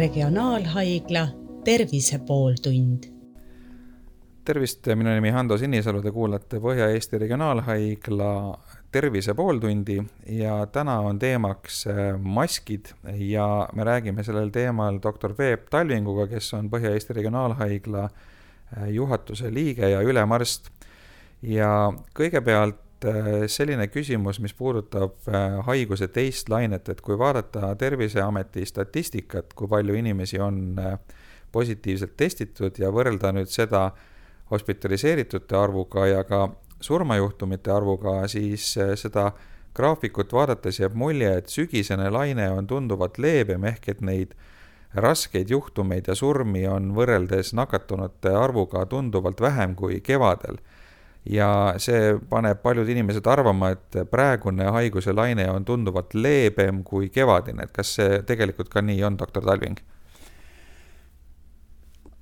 Regionaalhaigla Tervise pooltund. tervist, minu nimi Hando Sinisalu, te kuulate Põhja-Eesti Regionaalhaigla Tervise pooltundi ja täna on teemaks äh, maskid ja me räägime sellel teemal doktor Peep Talvinguga, kes on Põhja-Eesti Regionaalhaigla äh, juhatuse liige ja ülemarst. ja kõigepealt selline küsimus, mis puudutab äh, haiguse teist lainet, et kui vaadata Terviseameti statistikat, kui palju inimesi on äh, positiivselt testitud ja võrrelda nüüd seda hospitaliseeritute arvuga ja ka surmajuhtumite arvuga, siis seda graafikut vaadates jääb mulje, et sügisene laine on tunduvalt leebem, ehk et neid raskeid juhtumeid ja surmi on võrreldes nakatunute arvuga tunduvalt vähem kui kevadel ja see paneb paljud inimesed arvama, et praegune haiguse laine on tunduvalt leebem kui kevadine, et kas see tegelikult ka nii on, doktor Talving?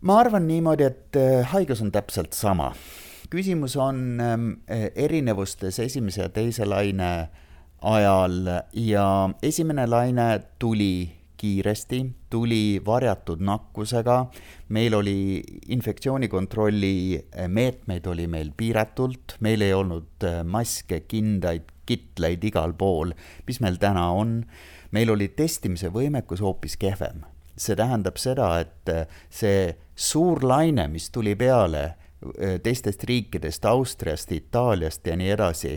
ma arvan niimoodi, et äh, haigus on täpselt sama. küsimus on ähm, erinevustes esimese ja teise laine ajal ja esimene laine tuli kiiresti, tuli varjatud nakkusega, meil oli infektsioonikontrolli eh, meetmeid oli meil piiratult, meil ei olnud eh, maske, kindaid, kitleid igal pool, mis meil täna on. meil oli testimise võimekus hoopis kehvem. see tähendab seda, et eh, see suur laine, mis tuli peale teistest riikidest, Austriast, Itaaliast ja nii edasi,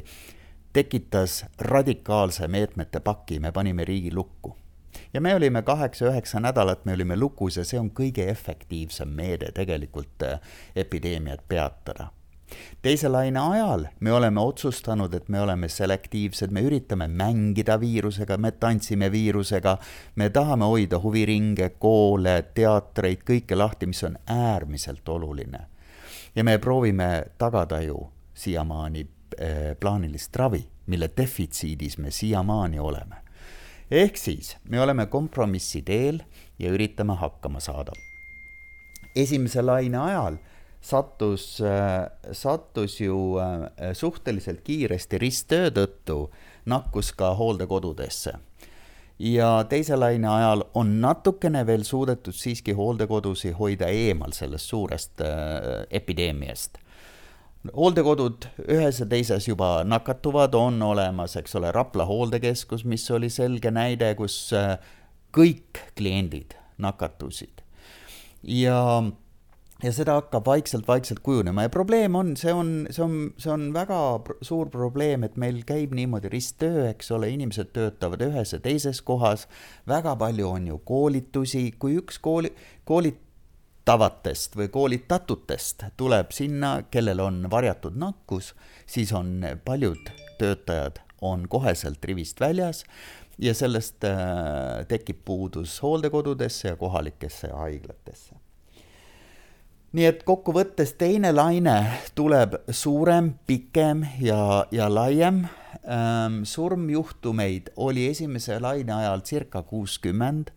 tekitas radikaalse meetmete paki, me panime riigi lukku ja me olime kaheksa-üheksa nädalat, me olime lukus ja see on kõige efektiivsem meede tegelikult äh, epideemiat peatada teise laine ajal me oleme otsustanud, et me oleme selektiivsed, me üritame mängida viirusega, me tantsime viirusega, me tahame hoida huviringe, koole, teatreid, kõike lahti, mis on äärmiselt oluline. ja me proovime tagada ju siiamaani eh, plaanilist ravi, mille defitsiidis me siiamaani oleme ehk siis me oleme kompromissi teel ja üritame hakkama saada. esimese laine ajal sattus, sattus ju äh, suhteliselt kiiresti risttöö tõttu nakkus ka hooldekodudesse ja teise laine ajal on natukene veel suudetud siiski hooldekodusid hoida eemal sellest suurest äh, epideemiast hooldekodud ühes ja teises juba nakatuvad, on olemas, eks ole, Rapla hooldekeskus, mis oli selge näide, kus äh, kõik kliendid nakatusid. ja, ja seda hakkab vaikselt-vaikselt kujunema ja probleem on, see on, see on, see on väga suur probleem, et meil käib niimoodi risttöö, eks ole, inimesed töötavad ühes ja teises kohas, väga palju on ju koolitusi, kui üks kooli, koolit-, tavatest või koolitatutest tuleb sinna, kellel on varjatud nakkus, siis on paljud töötajad on koheselt rivist väljas ja sellest äh, tekib puudus hooldekodudesse ja kohalikesse haiglatesse. nii et kokkuvõttes teine laine tuleb suurem, pikem ja, ja laiem ähm,. surmjuhtumeid oli esimese laine ajal circa kuuskümmend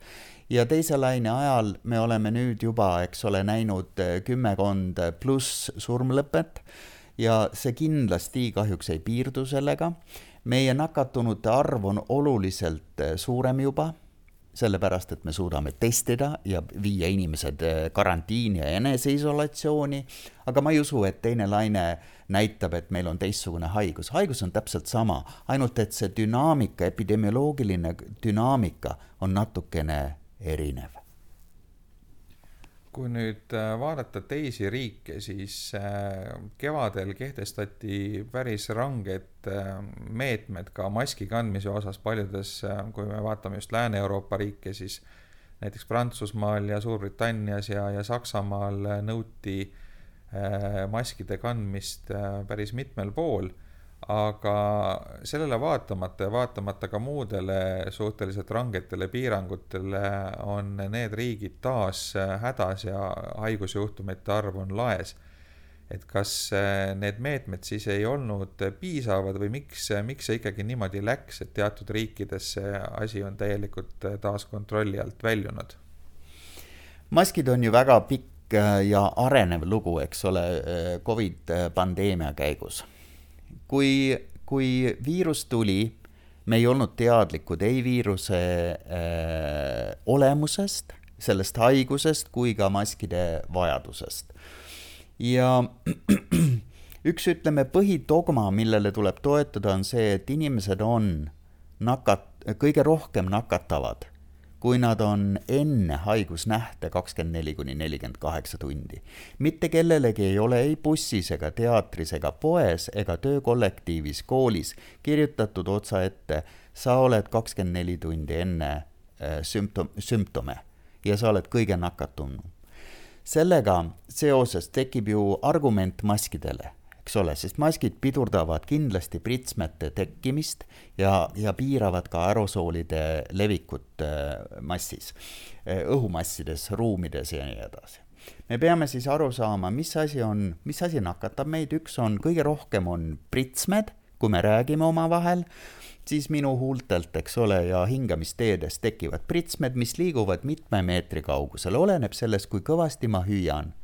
ja teise laine ajal me oleme nüüd juba, eks ole, näinud eh, kümmekond pluss surmlõpet ja see kindlasti kahjuks ei piirdu sellega. meie nakatunute arv on oluliselt eh, suurem juba, sellepärast et me suudame testida ja viia inimesed eh, karantiini ja eneseisolatsiooni, aga ma ei usu, et teine laine näitab, et meil on teistsugune haigus. haigus on täpselt sama, ainult et see dünaamika, epidemioloogiline dünaamika on natukene erinev. kui nüüd äh, vaadata teisi riike, siis äh, kevadel kehtestati päris ranged äh, meetmed ka maski kandmise osas paljudes, kui me vaatame just Lääne-Euroopa riike, siis näiteks Prantsusmaal ja Suurbritannias ja, ja Saksamaal nõuti maskide kandmist päris mitmel pool aga sellele vaatamata ja vaatamata ka muudele suhteliselt rangetele piirangutele on need riigid taas hädas ja haigusjuhtumite arv on laes. et kas need meetmed siis ei olnud piisavad või miks, miks see ikkagi niimoodi läks, et teatud riikides see asi on täielikult taas kontrolli alt väljunud? maskid on ju väga pikk ja arenev lugu, eks ole, Covid pandeemia käigus kui, kui viirus tuli, me ei olnud teadlikud ei viiruse äh, olemusest, sellest haigusest kui ka maskide vajadusest. ja üks, ütleme, põhidogma, millele tuleb toetuda, on see, et inimesed on nakat-, kõige rohkem nakatavad kui nad on enne haigusnähte kakskümmend neli kuni nelikümmend kaheksa tundi. mitte kellelegi ei ole ei bussis ega teatris ega poes ega töökollektiivis, koolis kirjutatud otsaette, sa oled kakskümmend neli tundi enne äh, sümptom-, sümptome ja sa oled kõige nakatunum. sellega seoses tekib ju argument maskidele eks ole, sest maskid pidurdavad kindlasti pritsmete tekkimist ja, ja piiravad ka aerosoolide levikut äh, massis, äh, õhumassides, ruumides ja nii edasi. me peame siis aru saama, mis asi on, mis asi nakatab meid, üks on, kõige rohkem on pritsmed, kui me räägime omavahel, siis minu huultelt, eks ole, ja hingamisteedes tekivad pritsmed, mis liiguvad mitme meetri kaugusel, oleneb sellest, kui kõvasti ma hüüan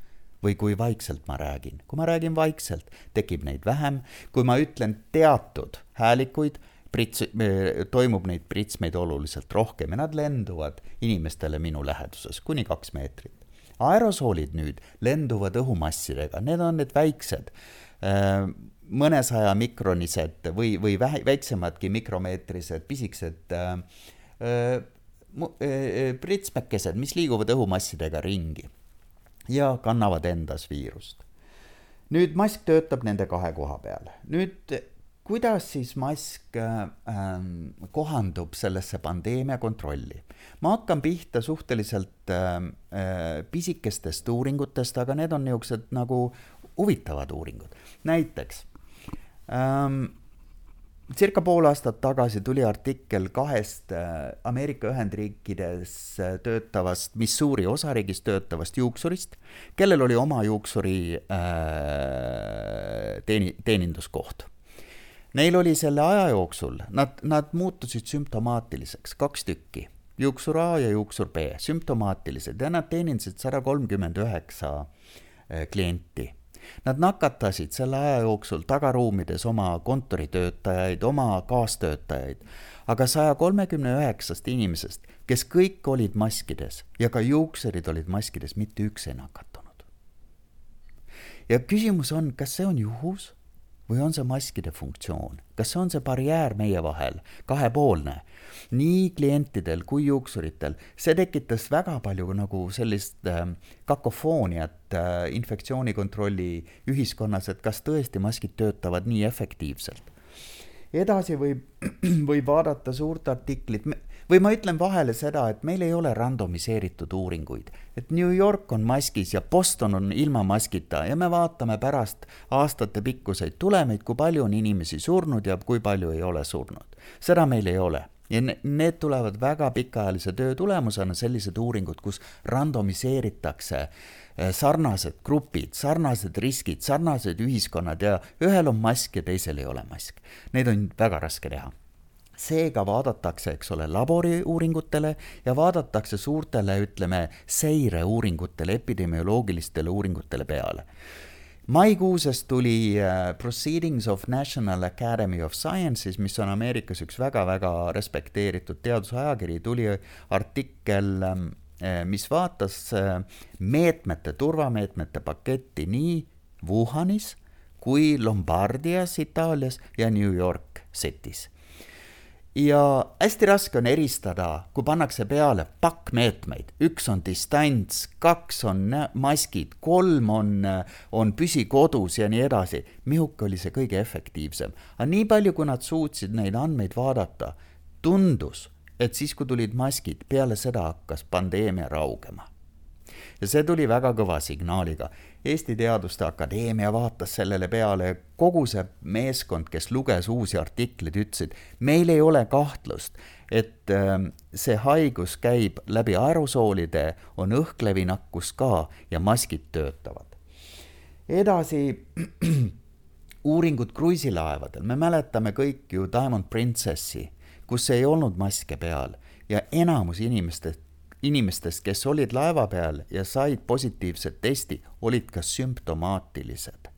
või kui vaikselt ma räägin. kui ma räägin vaikselt, tekib neid vähem, kui ma ütlen teatud häälikuid, prits, toimub neid pritsmeid oluliselt rohkem ja nad lenduvad inimestele minu läheduses kuni kaks meetrit. aerosoolid nüüd lenduvad õhumassidega, need on need väiksed, äh, mõnesaja mikronised või, või vähe, väiksemadki mikromeetrised pisikesed äh, äh, pritsmekesed, mis liiguvad õhumassidega ringi ja kannavad endas viirust. nüüd mask töötab nende kahe koha peal. nüüd kuidas siis mask äh, kohandub sellesse pandeemia kontrolli? ma hakkan pihta suhteliselt äh, äh, pisikestest uuringutest, aga need on niisugused nagu huvitavad uuringud. näiteks ähm, circa pool aastat tagasi tuli artikkel kahest äh, Ameerika Ühendriikides äh, töötavast, Missouri osariigis töötavast juuksurist, kellel oli oma juuksuri äh, teeni-, teeninduskoht. Neil oli selle aja jooksul, nad, nad muutusid sümptomaatiliseks, kaks tükki, juuksur A ja juuksur B, sümptomaatilised ja nad teenindasid sada kolmkümmend üheksa klienti Nad nakatasid selle aja jooksul tagaruumides oma kontoritöötajaid, oma kaastöötajaid, aga saja kolmekümne üheksast inimesest, kes kõik olid maskides ja ka juukserid olid maskides, mitte üks ei nakatunud. ja küsimus on, kas see on juhus või on see maskide funktsioon, kas on see barjäär meie vahel, kahepoolne, nii klientidel kui juuksuritel, see tekitas väga palju nagu sellist äh, kakofooniat äh, infektsioonikontrolli ühiskonnas, et kas tõesti maskid töötavad nii efektiivselt. edasi võib, võib vaadata suurt artiklit, või ma ütlen vahele seda, et meil ei ole randomiseeritud uuringuid, et New York on maskis ja Boston on ilma maskita ja me vaatame pärast aastatepikkuseid tulemeid, kui palju on inimesi surnud ja kui palju ei ole surnud. seda meil ei ole ja need tulevad väga pikaajalise töö tulemusena, sellised uuringud, kus randomiseeritakse eh, sarnased grupid, sarnased riskid, sarnased ühiskonnad ja ühel on mask ja teisel ei ole mask. Neid on väga raske teha seega vaadatakse, eks ole, laboriuuringutele ja vaadatakse suurtele, ütleme, seireuuringutele, epidemioloogilistele uuringutele peale. maikuuses tuli uh, Proceedings of National Academy of Sciences, mis on Ameerikas üks väga-väga respekteeritud teadusajakiri, tuli artikkel um, mis vaatas meetmete, turvameetmete paketti nii Wuhanis kui Lombardias Itaalias ja New York City's ja hästi raske on eristada, kui pannakse peale pakk meetmeid, üks on distants, kaks on maskid, kolm on, on püsi kodus ja nii edasi. mihuke oli see kõige efektiivsem, aga nii palju, kui nad suutsid neid andmeid vaadata, tundus, et siis, kui tulid maskid, peale seda hakkas pandeemia raugema ja see tuli väga kõva signaaliga. Eesti Teaduste Akadeemia vaatas sellele peale, kogu see meeskond, kes luges uusi artikleid, ütlesid, meil ei ole kahtlust, et ähm, see haigus käib läbi aerosoolide, on õhklevi nakkus ka ja maskid töötavad. edasi uuringud kruiisilaevadel, me mäletame kõik ju Diamond Princessi, kus ei olnud maske peal ja enamus inimestest inimestest, kes olid laeva peal ja said positiivset testi, olid ka sümptomaatilised.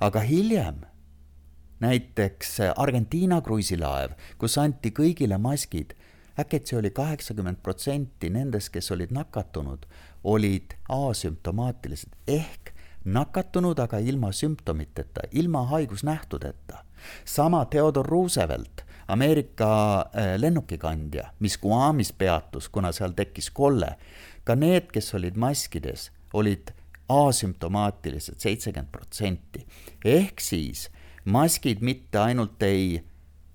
aga hiljem näiteks Argentiina kruiisilaev, kus anti kõigile maskid, äkki oli kaheksakümmend protsenti nendest, kes olid nakatunud, olid asümptomaatilised ehk nakatunud, aga ilma sümptomiteta, ilma haigusnähtudeta. sama Theodor Roosevelt, Ameerika äh, lennukikandja, mis Guamis peatus, kuna seal tekkis kolle, ka need, kes olid maskides, olid asümptomaatilised seitsekümmend protsenti. ehk siis maskid mitte ainult ei,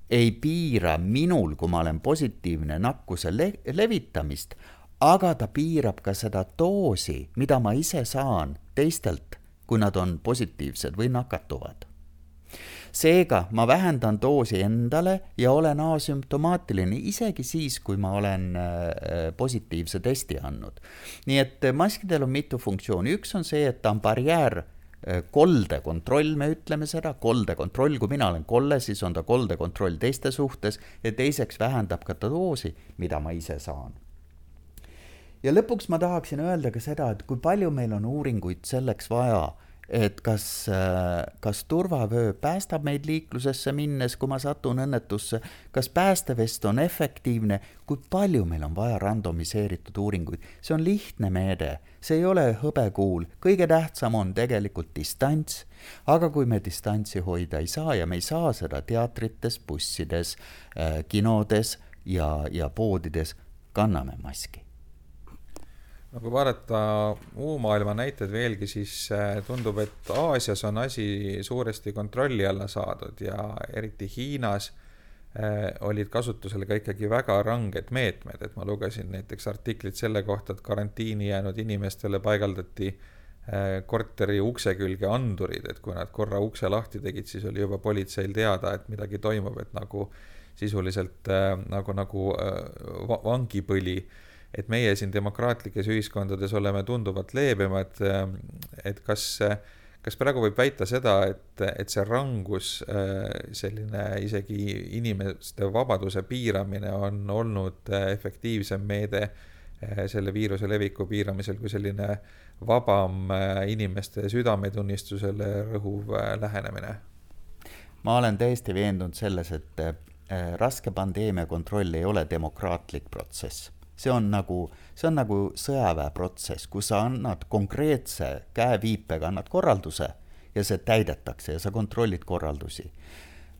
ei piira minul, kui ma olen positiivne, nakkuse le levitamist, aga ta piirab ka seda doosi, mida ma ise saan teistelt, kui nad on positiivsed või nakatuvad seega ma vähendan doosi endale ja olen asümptomaatiline isegi siis, kui ma olen äh, positiivse testi andnud. nii et maskidel on mitu funktsiooni, üks on see, et ta on barjäär äh, koldekontroll, me ütleme seda, koldekontroll, kui mina olen kolle, siis on ta koldekontroll teiste suhtes ja teiseks vähendab ka doosi, mida ma ise saan. ja lõpuks ma tahaksin öelda ka seda, et kui palju meil on uuringuid selleks vaja et kas, äh, kas turvavöö päästab meid liiklusesse minnes, kui ma satun õnnetusse, kas päästevest on efektiivne, kui palju meil on vaja randomiseeritud uuringuid, see on lihtne meede, see ei ole hõbekuul, kõige tähtsam on tegelikult distants, aga kui me distantsi hoida ei saa ja me ei saa seda teatrites, bussides, äh, kinodes ja, ja poodides, kanname maski no kui vaadata muu maailma näiteid veelgi, siis äh, tundub, et Aasias on asi suuresti kontrolli alla saadud ja eriti Hiinas äh, olid kasutusel ka ikkagi väga ranged meetmed, et ma lugesin näiteks artiklit selle kohta, et karantiini jäänud inimestele paigaldati äh, korteri ukse külge andurid, et kui nad korra ukse lahti tegid, siis oli juba politseil teada, et midagi toimub, et nagu sisuliselt nagu, nagu vangipõli et meie siin demokraatlikes ühiskondades oleme tunduvalt leebemad, et kas, kas praegu võib väita seda, et, et see rangus, selline isegi inimeste vabaduse piiramine on olnud efektiivsem meede selle viiruse leviku piiramisel kui selline vabam inimeste südametunnistusele rõhuv lähenemine? ma olen täiesti veendunud selles, et raske pandeemia kontroll ei ole demokraatlik protsess see on nagu, see on nagu sõjaväeprotsess, kus sa annad konkreetse käeviipega, annad korralduse ja see täidetakse ja sa kontrollid korraldusi.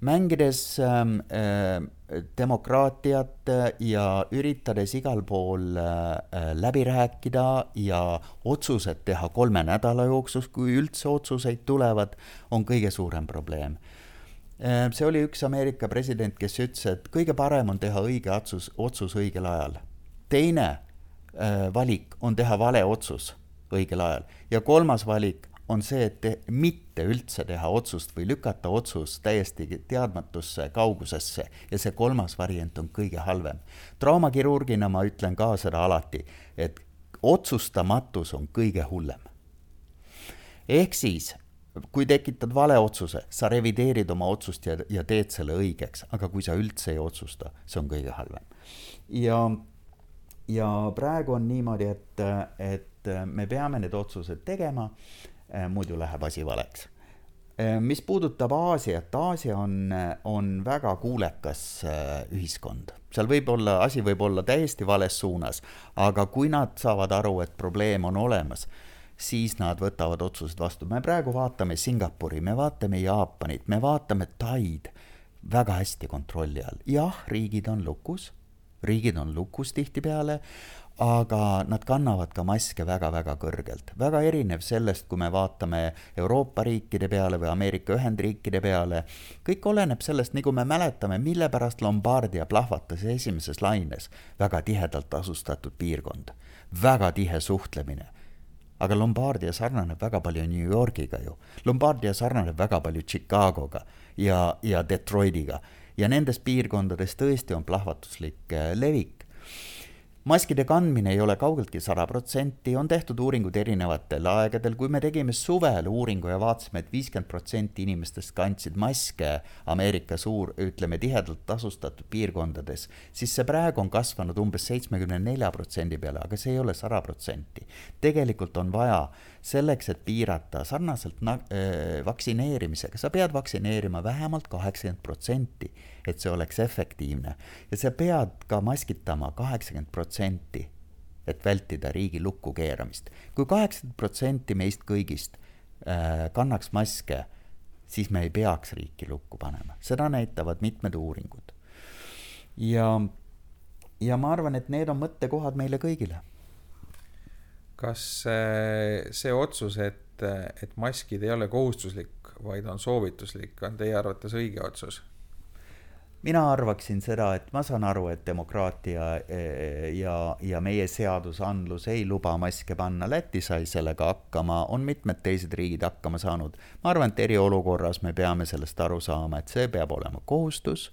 mängides ähm, äh, demokraatiat ja üritades igal pool äh, läbi rääkida ja otsused teha kolme nädala jooksul, kui üldse otsuseid tulevad, on kõige suurem probleem äh, see oli üks Ameerika president, kes ütles, et kõige parem on teha õige otsus, otsus õigel ajal teine äh, valik on teha vale otsus õigel ajal ja kolmas valik on see, et te, mitte üldse teha otsust või lükata otsus täiesti teadmatusse kaugusesse ja see kolmas variant on kõige halvem. traumakirurgina ma ütlen ka seda alati, et otsustamatus on kõige hullem. ehk siis, kui tekitad vale otsuse, sa revideerid oma otsust ja, ja teed selle õigeks, aga kui sa üldse ei otsusta, see on kõige halvem. ja ja praegu on niimoodi, et, et me peame need otsused tegema, muidu läheb asi valeks. mis puudutab Aasiat, Aasia on, on väga kuulekas ühiskond, seal võib olla, asi võib olla täiesti vales suunas, aga kui nad saavad aru, et probleem on olemas, siis nad võtavad otsused vastu. me praegu vaatame Singapuri, me vaatame Jaapanit, me vaatame Taid väga hästi kontrolli all. jah, riigid on lukus riigid on lukus tihtipeale, aga nad kannavad ka maske väga-väga kõrgelt. väga erinev sellest, kui me vaatame Euroopa riikide peale või Ameerika Ühendriikide peale. kõik oleneb sellest, nagu me mäletame, mille pärast Lombardia plahvatas esimeses laines. väga tihedalt asustatud piirkond, väga tihe suhtlemine aga Lombardia sarnaneb väga palju New Yorgiga ju. Lombardia sarnaneb väga palju Chicagoga ja, ja Detroitiga ja nendes piirkondades tõesti on plahvatuslik äh, levik. maskide kandmine ei ole kaugeltki sada protsenti, on tehtud uuringud erinevatel aegadel, kui me tegime suvel uuringu ja vaatasime et, et viiskümmend protsenti inimestest kandsid maske Ameerika suur, ütleme tihedalt asustatud piirkondades, siis see praegu on kasvanud umbes seitsmekümne nelja protsendi peale, aga see ei ole sada protsenti. tegelikult on vaja selleks, et piirata sarnaselt na-, äh, vaktsineerimisega, sa pead vaktsineerima vähemalt kaheksakümmend protsenti, et see oleks efektiivne. ja sa pead ka maskitama kaheksakümmend protsenti, et vältida riigi lukku keeramist. kui kaheksakümmend protsenti meist kõigist äh, kannaks maske, siis me ei peaks riiki lukku panema, seda näitavad mitmed uuringud. ja, ja ma arvan, et need on mõttekohad meile kõigile. Kas see otsus, et, et maskid ei ole kohustuslik, vaid on soovituslik, on teie arvates õige otsus? mina arvaksin seda, et ma saan aru, et demokraatia eh, ja, ja meie seadusandlus ei luba maske panna, Läti sai sellega hakkama, on mitmed teised riigid hakkama saanud. ma arvan, et eriolukorras me peame sellest aru saama, et see peab olema kohustus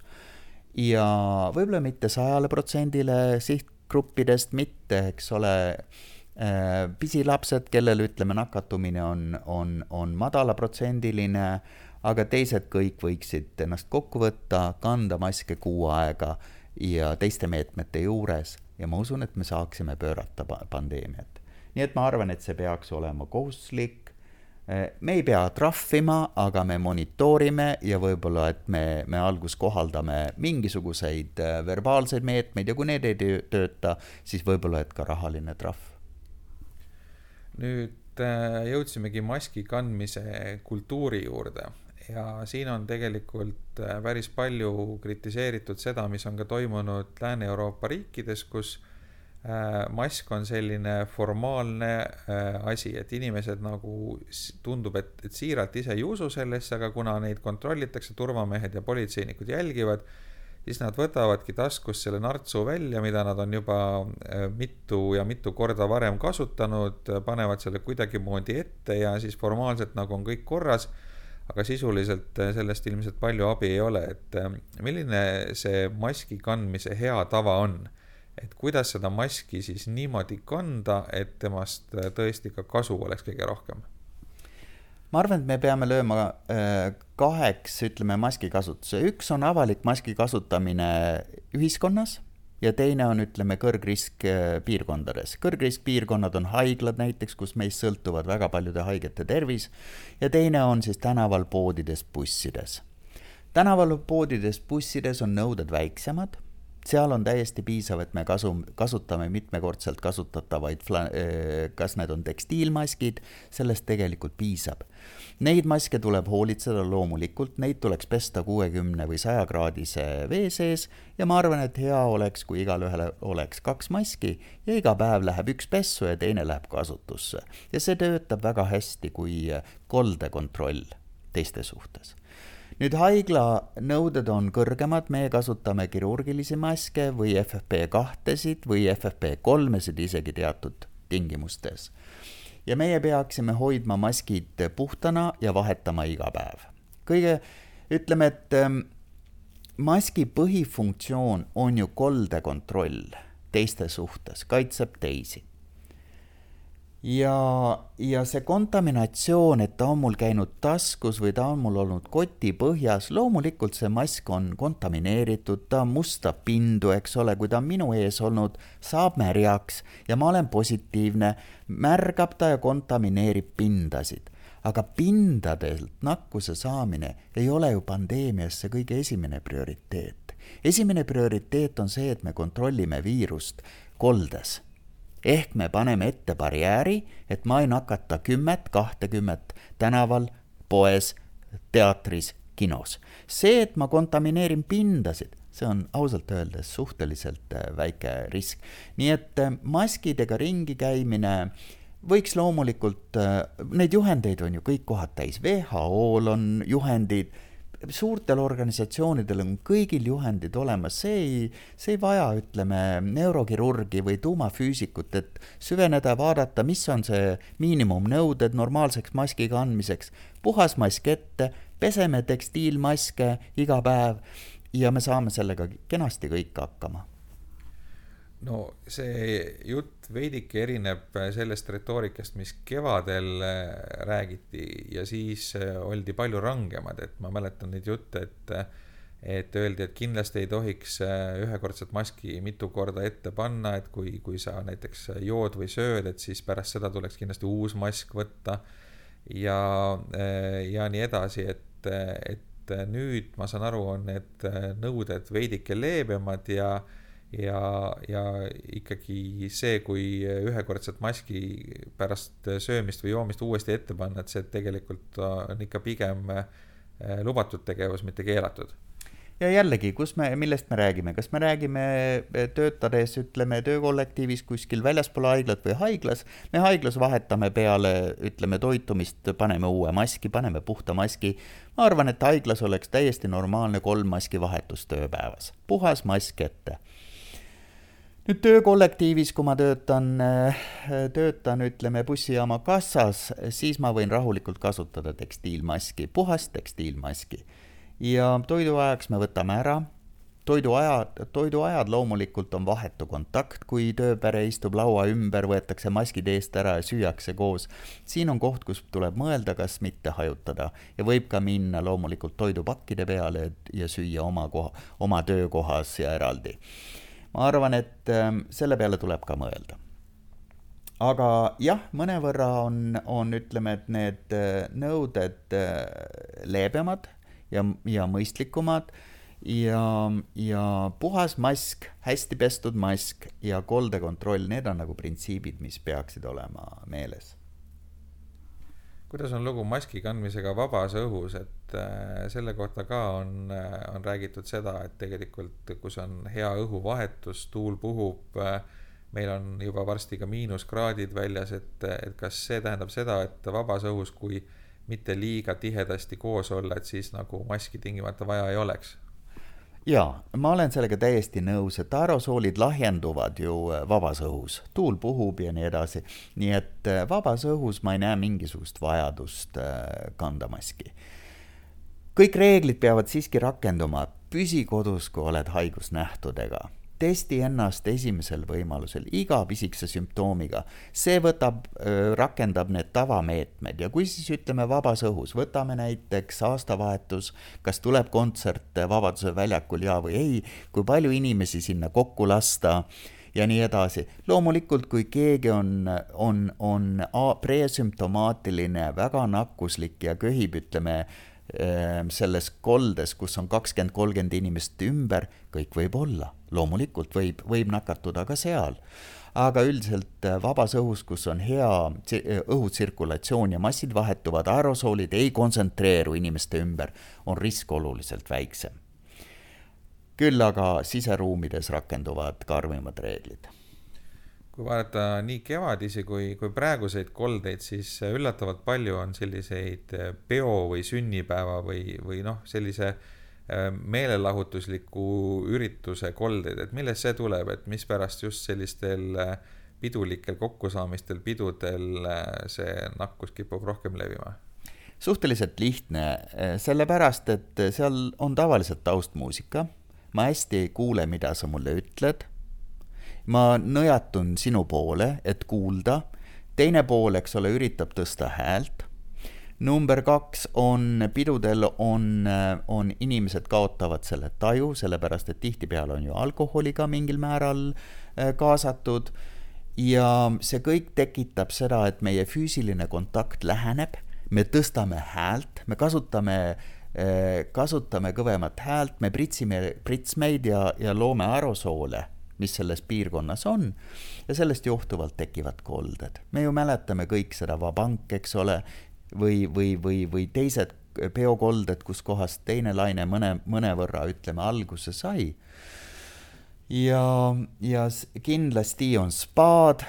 ja võib-olla mitte sajale protsendile sihtgruppidest, mitte, eks ole pisilapsed, kellel ütleme, nakatumine on, on, on madalaprotsendiline aga teised kõik võiksid ennast kokku võtta, kanda maske kuu aega ja teiste meetmete juures ja ma usun, et me saaksime pöörata pandeemiat. nii et ma arvan, et see peaks olema kohustuslik. me ei pea trahvima, aga me monitoorime ja võib-olla, et me, me alguses kohaldame mingisuguseid äh, verbaalseid meetmeid ja kui need ei tööta, siis võib-olla, et ka rahaline trahv. Nüüd äh, jõudsimegi maski kandmise kultuuri juurde ja siin on tegelikult äh, päris palju kritiseeritud seda, mis on ka toimunud Lääne-Euroopa riikides, kus äh, mask on selline formaalne asi, et inimesed nagu tundub, et, et siiralt ise ei usu sellesse, aga kuna neid kontrollitakse, turvamehed ja politseinikud jälgivad, siis nad võtavadki taskust selle nartsu välja, mida nad on juba mitu ja mitu korda varem kasutanud, panevad selle kuidagimoodi ette ja siis formaalselt nagu on kõik korras aga sisuliselt äh, sellest ilmselt palju abi ei ole, et äh, milline see maski kandmise hea tava on? et kuidas seda maski siis niimoodi kanda, et temast äh, tõesti ka kasu oleks kõige rohkem? Ma arvan, et me peame lööma kaheks, ütleme, maski kasutuse, üks on avalik maski kasutamine ühiskonnas ja teine on, ütleme, kõrgrisk äh, piirkondades. kõrgriskpiirkonnad on haiglad näiteks, kus meist sõltuvad väga paljude haigete tervis ja teine on siis tänaval, poodides, bussides. tänaval, poodides, bussides on nõuded väiksemad seal on täiesti piisav, et me kasu, kasutame mitmekordselt kasutatavaid, kas need on tekstiilmaskid, sellest tegelikult piisab. Neid maske tuleb hoolitseda loomulikult, neid tuleks pesta kuuekümne või sajakraadise vee sees ja ma arvan, et hea oleks, kui igalühel oleks kaks maski ja iga päev läheb üks pessu ja teine läheb kasutusse. ja see töötab väga hästi kui koldekontroll teiste suhtes nüüd haigla nõuded on kõrgemad, me kasutame kirurgilisi maske või FFP kahtesid või FFP kolmesid isegi teatud tingimustes. ja meie peaksime hoidma maskid puhtana ja vahetama iga päev. kõige, ütleme, et ähm, maski põhifunktsioon on ju koldekontroll teiste suhtes, kaitseb teisi ja, ja see kontaminatsioon, et ta on mul käinud taskus või ta on mul olnud koti põhjas, loomulikult see mask on kontamineeritud, ta mustab pindu, eks ole, kui ta on minu ees olnud, saab märjaks ja ma olen positiivne, märgab ta ja kontamineerib pindasid. aga pindadelt nakkuse saamine ei ole ju pandeemias see kõige esimene prioriteet. esimene prioriteet on see, et me kontrollime viirust koldes ehk me paneme ette barjääri, et ma ei nakata kümmet, kahtekümmet tänaval, poes, teatris, kinos. see, et ma kontamineerin pindasid, see on ausalt öeldes suhteliselt äh, väike risk. nii et äh, maskidega ringi käimine võiks loomulikult, äh, neid juhendeid on ju kõik kohad täis, WHO-l on juhendid suurtel organisatsioonidel on kõigil juhendid olemas, see ei, see ei vaja, ütleme, neurokirurgi või tuumafüüsikut, et süveneda, vaadata, mis on see miinimumnõuded normaalseks maski kandmiseks. puhas mask ette, peseme tekstiilmaske iga päev ja me saame sellega kenasti kõik hakkama no see jutt veidike erineb sellest retoorikast, mis kevadel äh, räägiti ja siis äh, oldi palju rangemad, et ma mäletan neid jutte, et et öeldi, et kindlasti ei tohiks äh, ühekordset maski mitu korda ette panna, et kui, kui sa näiteks jood või sööd, et siis pärast seda tuleks kindlasti uus mask võtta ja, äh, ja nii edasi, et, et nüüd ma saan aru, on need nõuded veidike leebemad ja ja, ja ikkagi see, kui ühekordset maski pärast söömist või joomist uuesti ette panna, et see tegelikult on ikka pigem lubatud tegevus, mitte keelatud. Ja jällegi, kus me, millest me räägime, kas me räägime eh, töötades, ütleme, töökollektiivis kuskil väljaspool haiglat või haiglas, me haiglas vahetame peale, ütleme, toitumist, paneme uue maski, paneme puhta maski. ma arvan, et haiglas oleks täiesti normaalne kolm maski vahetust tööpäevas, puhas mask ette nüüd töökollektiivis, kui ma töötan, eh, töötan, ütleme, bussijaama kassas, siis ma võin rahulikult kasutada tekstiilmaski, puhast tekstiilmaski ja toiduajaks me võtame ära, toiduajad, toiduajad loomulikult on vahetu kontakt, kui tööpere istub laua ümber, võetakse maskid eest ära ja süüakse koos. siin on koht, kus tuleb mõelda, kas mitte hajutada ja võib ka minna loomulikult toidupakkide peale ja süüa oma koha, oma töökohas ja eraldi. Ma arvan, et ähm, selle peale tuleb ka mõelda aga jah, mõnevõrra on, on, ütleme, et need äh, nõuded äh, leebemad ja, ja mõistlikumad ja, ja puhas mask, hästi pestud mask ja koldekontroll, need on nagu printsiibid, mis peaksid olema meeles. Kuidas on lugu maski kandmisega vabas õhus, et äh, selle kohta ka on äh,, on räägitud seda, et tegelikult, kus on hea õhuvahetus, tuul puhub äh,, meil on juba varsti ka miinuskraadid väljas, et, et kas see tähendab seda, et vabas õhus, kui mitte liiga tihedasti koos olla, et siis nagu maski tingimata vaja ei oleks. Jaa, ma olen sellega täiesti nõus, et aerosoolid lahjenduvad ju äh, vabas õhus, tuul puhub ja nii edasi. nii et äh, vabas õhus ma ei näe mingisugust vajadust äh, kanda maski. kõik reeglid peavad siiski rakenduma, püsi kodus, kui oled haigusnähtudega testi ennast esimesel võimalusel iga pisikese sümptoomiga. see võtab, rakendab need tavameetmed ja kui siis ütleme vabas õhus, võtame näiteks aastavahetus, kas tuleb kontsert Vabaduse väljakul ja või ei, kui palju inimesi sinna kokku lasta ja nii edasi. loomulikult, kui keegi on, on, on presümptomaatiline, väga nakkuslik ja köhib, ütleme selles koldes, kus on kakskümmend, kolmkümmend inimest ümber, kõik võib olla. Loomulikult võib, võib nakatuda ka seal. aga üldiselt äh, vabas õhus, kus on hea äh, õhutsirkulatsioon ja massid vahetuvad, aerosoolid ei kontsentreeru inimeste ümber, on risk oluliselt väiksem. küll aga siseruumides rakenduvad karmimad reeglid kui vaadata nii kevadisi kui, kui praeguseid koldeid, siis üllatavalt palju on selliseid peo või sünnipäeva või, või noh, sellise eh, meelelahutusliku ürituse koldeid, et millest see tuleb, et mispärast just sellistel eh, pidulikel kokkusaamistel, pidudel see nakkus kipub rohkem levima? suhteliselt lihtne, sellepärast et seal on tavaliselt taustmuusika, ma hästi ei kuule, mida sa mulle ütled. Ma nõjatun sinu poole, et kuulda, teine pool, eks ole, üritab tõsta häält, number kaks on, pidudel on, on inimesed kaotavad selle taju, sellepärast et tihtipeale on ju alkoholi ka mingil määral äh, kaasatud. Ja see kõik tekitab seda, et meie füüsiline kontakt läheneb, me tõstame häält, me kasutame äh, kasutame kõvemat häält, me pritsime pritsmeid ja, ja loome aerosoole mis selles piirkonnas on. Ja sellest johtuvalt tekivad kolded. me ju mäletame kõik seda vabank, eks ole, või, või, või, või teised peokolded, kus kohast teine laine mõne, mõnevõrra, ütleme, alguse sai. ja, ja kindlasti on spaad,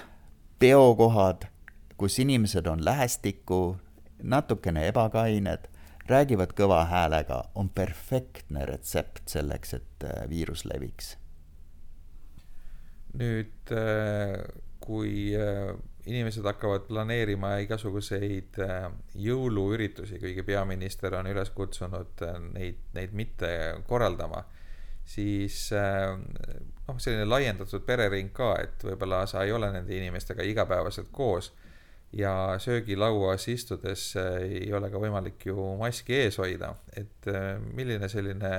peokohad, kus inimesed on lähestikku, natukene ebakained, räägivad kõva häälega, on perfektne retsept selleks, et äh, viirus leviks nüüd, äh, kui äh, inimesed hakkavad planeerima igasuguseid äh, jõuluüritusi, kuigi peaminister on üles kutsunud neid, neid mitte korraldama, siis noh, selline laiendatud perering ka, et võib-olla sa ei ole nende inimestega igapäevaselt koos, ja söögilauas istudes ei ole ka võimalik ju maski ees hoida, et milline selline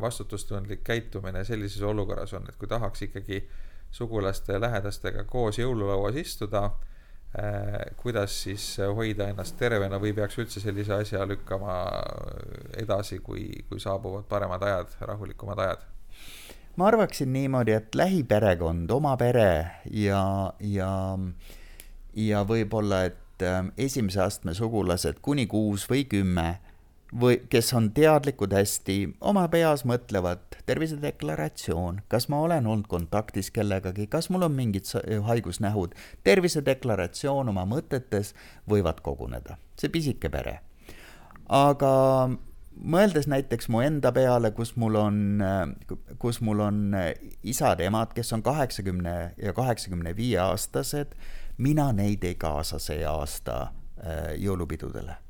vastutustundlik käitumine sellises olukorras on, et kui tahaks ikkagi sugulaste ja lähedastega koos jõululauas istuda Äh, kuidas siis hoida ennast tervena või peaks üldse sellise asja lükkama edasi, kui, kui saabuvad paremad ajad, rahulikumad ajad? ma arvaksin niimoodi, et lähiperekond, oma pere ja, ja, ja võib-olla, et ähm, esimese astme sugulased kuni kuus või kümme või kes on teadlikud hästi, oma peas mõtlevad, tervisedeklaratsioon, kas ma olen olnud kontaktis kellegagi, kas mul on mingid haigusnähud, tervisedeklaratsioon oma mõtetes võivad koguneda, see pisike pere. aga mõeldes näiteks mu enda peale, kus mul on, kus mul on isad-emad, kes on kaheksakümne ja kaheksakümne viie aastased, mina neid ei kaasa see aasta äh, jõulupidudele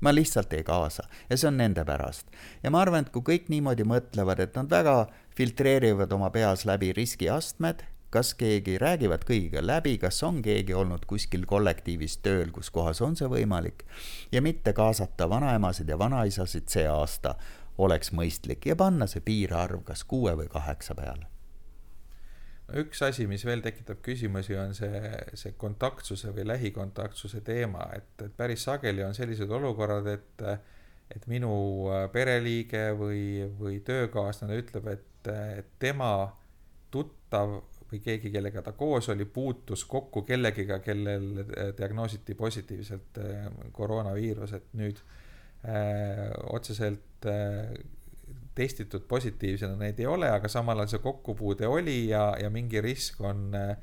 ma lihtsalt ei kaasa ja see on nende pärast. ja ma arvan, et kui kõik niimoodi mõtlevad, et nad väga filtreerivad oma peas läbi riskiastmed, kas keegi, räägivad kõigiga läbi, kas on keegi olnud kuskil kollektiivis tööl, kus kohas on see võimalik ja mitte kaasata vanaemasid ja vanaisasid see aasta oleks mõistlik ja panna see piirarv kas kuue või kaheksa peale üks asi, mis veel tekitab küsimusi, on see, see kontaktsuse või lähikontaktsuse teema, et, et päris sageli on sellised olukorrad, et, et minu pereliige või, või töökaaslane ütleb, et, et tema tuttav või keegi, kellega ta koos oli, puutus kokku kellegiga, kellel diagnoositi positiivselt eh, koroonaviirus, et nüüd eh, otseselt eh, testitud positiivsena neid ei ole, aga samal ajal see kokkupuude oli ja, ja mingi risk on äh,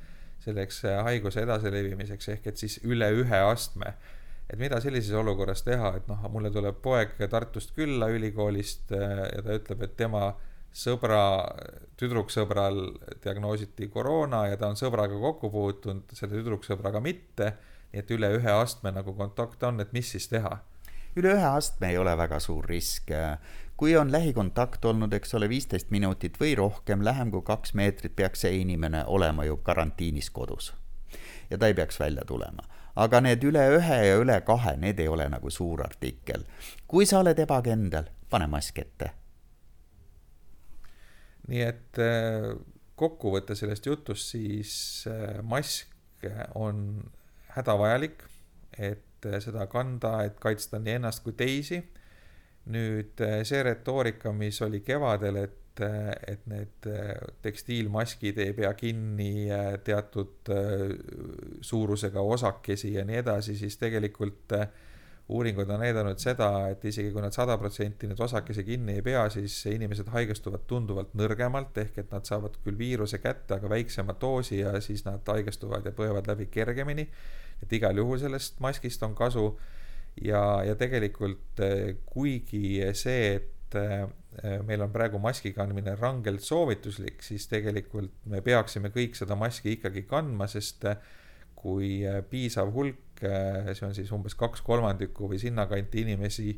selleks äh, haiguse edasilevimiseks ehk et siis üle ühe astme. et mida sellises olukorras teha, et noh, mulle tuleb poeg Tartust külla ülikoolist äh, ja ta ütleb, et tema sõbra, tüdruksõbral diagnoositi koroona ja ta on sõbraga kokku puutunud, selle tüdruksõbraga mitte. nii et üle ühe astme nagu kontakt on, et mis siis teha? üle ühe astme ei ole väga suur risk kui on lähikontakt olnud, eks ole, viisteist minutit või rohkem, lähem kui kaks meetrit, peaks see inimene olema ju karantiinis kodus. ja ta ei peaks välja tulema. aga need üle ühe ja üle kahe, need ei ole nagu suur artikkel. kui sa oled ebakindel, pane mask ette. nii et äh, kokkuvõte sellest jutust siis äh, mask on hädavajalik, et äh, seda kanda, et kaitsta nii ennast kui teisi nüüd eh, see retoorika, mis oli kevadel, et, eh, et need eh, tekstiilmaskid ei pea kinni teatud suurusega osakesi ja nii edasi, siis tegelikult uuringud on näidanud seda, et isegi kui nad sada protsenti neid osakesi kinni ei pea, siis inimesed haigestuvad tunduvalt nõrgemalt, ehk et nad saavad küll viiruse kätte, aga väiksema doosi ja siis nad haigestuvad ja põevad läbi kergemini. et igal juhul sellest maskist on kasu ja, ja tegelikult eh, kuigi see, et eh, meil on praegu maski kandmine rangelt soovituslik, siis tegelikult me peaksime kõik seda maski ikkagi kandma, sest eh, kui piisav hulk, see on siis umbes kaks kolmandikku või sinnakanti inimesi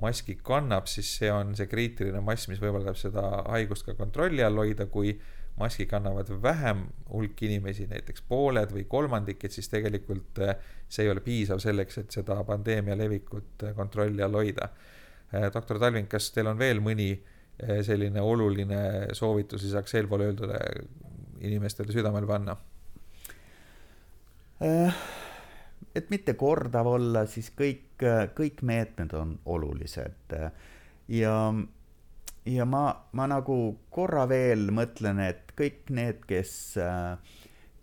maski kannab, siis see on see kriitiline mass, mis võimaldab seda haigust ka kontrolli all hoida, kui maski kannavad vähem hulk inimesi, näiteks pooled või kolmandik, et siis tegelikult eh, see ei ole piisav selleks, et seda pandeemia levikut eh, kontrolli all hoida. Eh, doktor Talving, kas teil on veel mõni selline oluline soovitus lisaks eelpool öeldule inimestele südamele panna? et mitte kordav olla, siis kõik, kõik meetmed on olulised ja ja ma, ma nagu korra veel mõtlen, et kõik need, kes,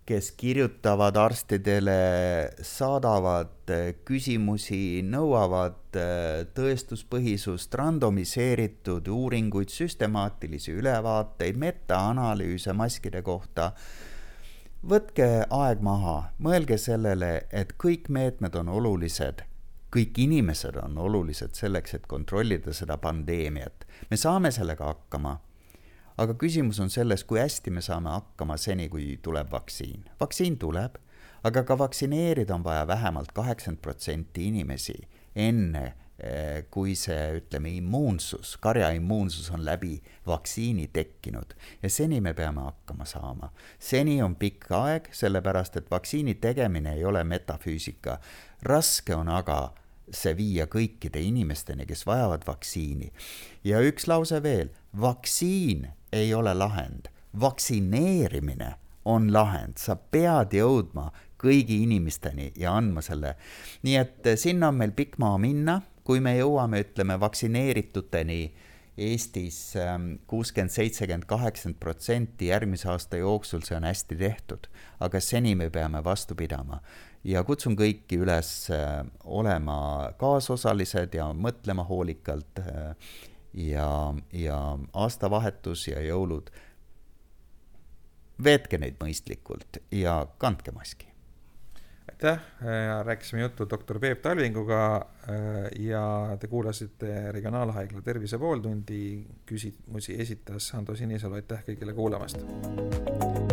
kes kirjutavad arstidele, saadavad küsimusi, nõuavad tõestuspõhisust, randomiseeritud uuringuid, süstemaatilisi ülevaateid, metaanalüüse maskide kohta. võtke aeg maha, mõelge sellele, et kõik meetmed on olulised kõik inimesed on olulised selleks, et kontrollida seda pandeemiat. Me saame sellega hakkama. aga küsimus on selles, kui hästi me saame hakkama seni, kui tuleb vaktsiin. vaktsiin tuleb, aga ka vaktsineerida on vaja vähemalt kaheksakümmend protsenti inimesi enne, eh, kui see, ütleme, immuunsus, karja immuunsus on läbi vaktsiini tekkinud ja seni me peame hakkama saama. seni on pikk aeg, sellepärast et vaktsiini tegemine ei ole metafüüsika. raske on aga see viia kõikide inimesteni, kes vajavad vaktsiini. ja üks lause veel, vaktsiin ei ole lahend, vaktsineerimine on lahend, sa pead jõudma kõigi inimesteni ja andma selle. nii et eh, sinna on meil pikk maa minna, kui me jõuame, ütleme, vaktsineerituteni Eestis ehm, kuuskümmend, seitsekümmend, kaheksakümmend protsenti järgmise aasta jooksul, see on hästi tehtud. aga seni me peame vastu pidama ja kutsun kõiki üles äh, olema kaasosalised ja mõtlema hoolikalt äh, ja, ja aastavahetus ja jõulud, veetke neid mõistlikult ja kandke maski. aitäh, rääkisime juttu doktor Peep Talvinguga äh, ja te kuulasite Regionaalhaigla Tervise pooltundi, küsimusi esitas Ando Sinisalu, aitäh kõigile kuulamast!